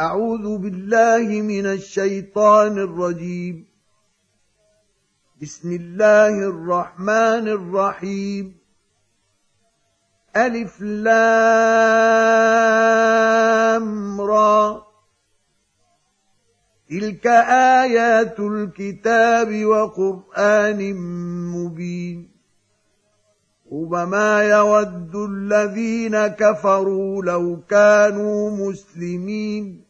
أعوذ بالله من الشيطان الرجيم. بسم الله الرحمن الرحيم. ألف لام را. تلك آيات الكتاب وقرآن مبين. ربما يود الذين كفروا لو كانوا مسلمين.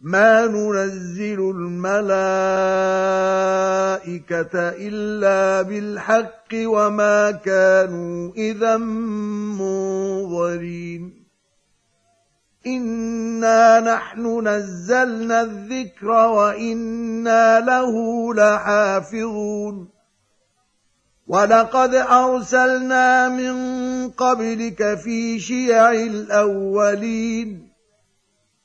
ما ننزل الملائكة إلا بالحق وما كانوا إذا منظرين. إنا نحن نزلنا الذكر وإنا له لحافظون. ولقد أرسلنا من قبلك في شيع الأولين.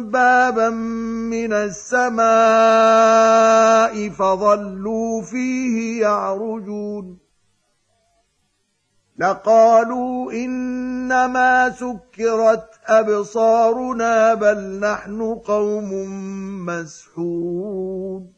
بابا من السماء فظلوا فيه يعرجون. لقالوا إنما سكرت أبصارنا بل نحن قوم مسحورون.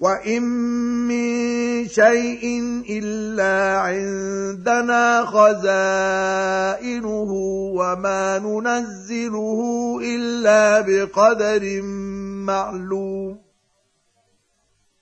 وان من شيء الا عندنا خزائنه وما ننزله الا بقدر معلوم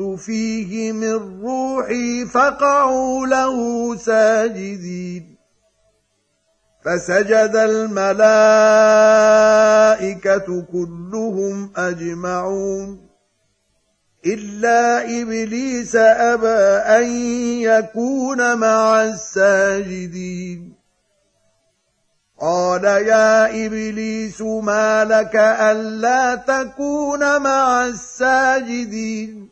فيه من روحي فقعوا له ساجدين فسجد الملائكة كلهم أجمعون إلا إبليس أبى أن يكون مع الساجدين قال يا إبليس ما لك ألا تكون مع الساجدين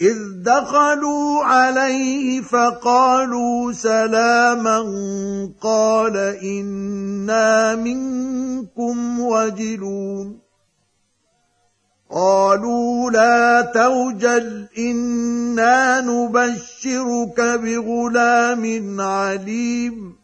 إذ دخلوا عليه فقالوا سلاما قال إنا منكم وجلون. قالوا لا توجل إنا نبشرك بغلام عليم.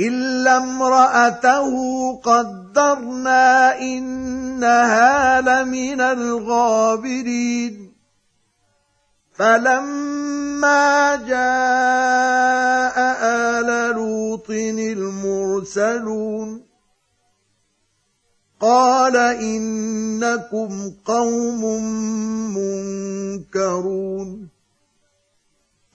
إلا امرأته قدرنا إنها لمن الغابرين. فلما جاء لوط المرسلون قال إنكم قوم منكرون.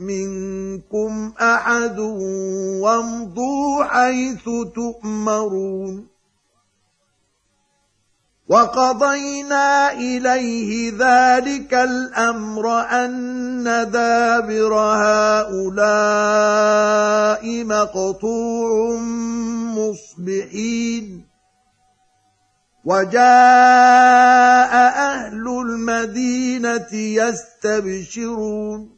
منكم أحد وامضوا حيث تؤمرون. وقضينا إليه ذلك الأمر أن دابر هؤلاء مقطوع مصبحين. وجاء أهل المدينة يستبشرون.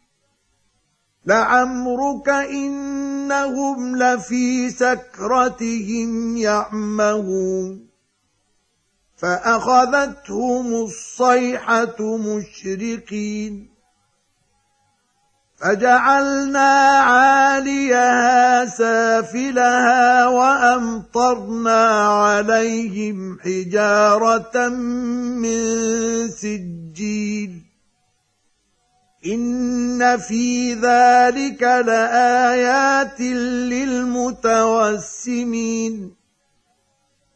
لعمرك إنهم لفي سكرتهم يعمهون. فأخذتهم الصيحة مشرقين. فجعلنا عاليها سافلها وأمطرنا عليهم حجارة من سجيل. ان في ذلك لايات للمتوسمين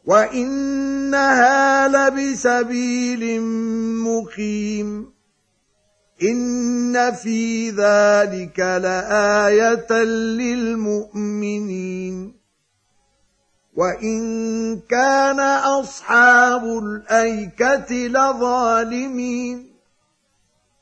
وانها لبسبيل مقيم ان في ذلك لايه للمؤمنين وان كان اصحاب الايكه لظالمين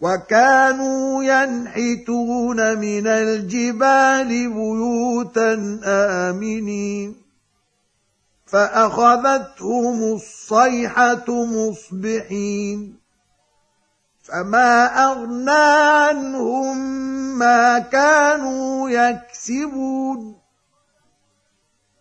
وكانوا ينحتون من الجبال بيوتا آمنين. فأخذتهم الصيحة مصبحين. فما أغنى عنهم ما كانوا يكسبون.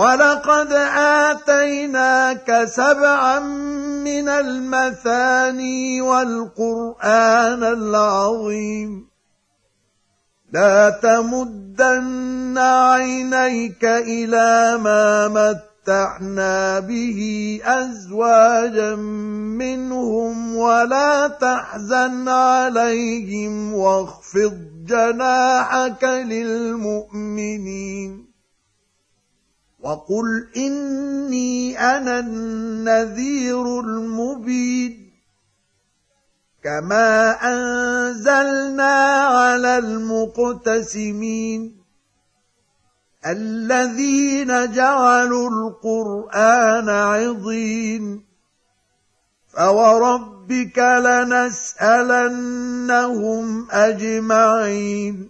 ولقد آتيناك سبعا من المثاني والقرآن العظيم. لا تمدن عينيك إلى ما مت متعنا به أزواجا منهم ولا تحزن عليهم واخفض جناحك للمؤمنين. وقل اني أنا النذير المبين كما انزلنا على المقتسمين الذين جعلوا القران عضين فوربك لنسالنهم اجمعين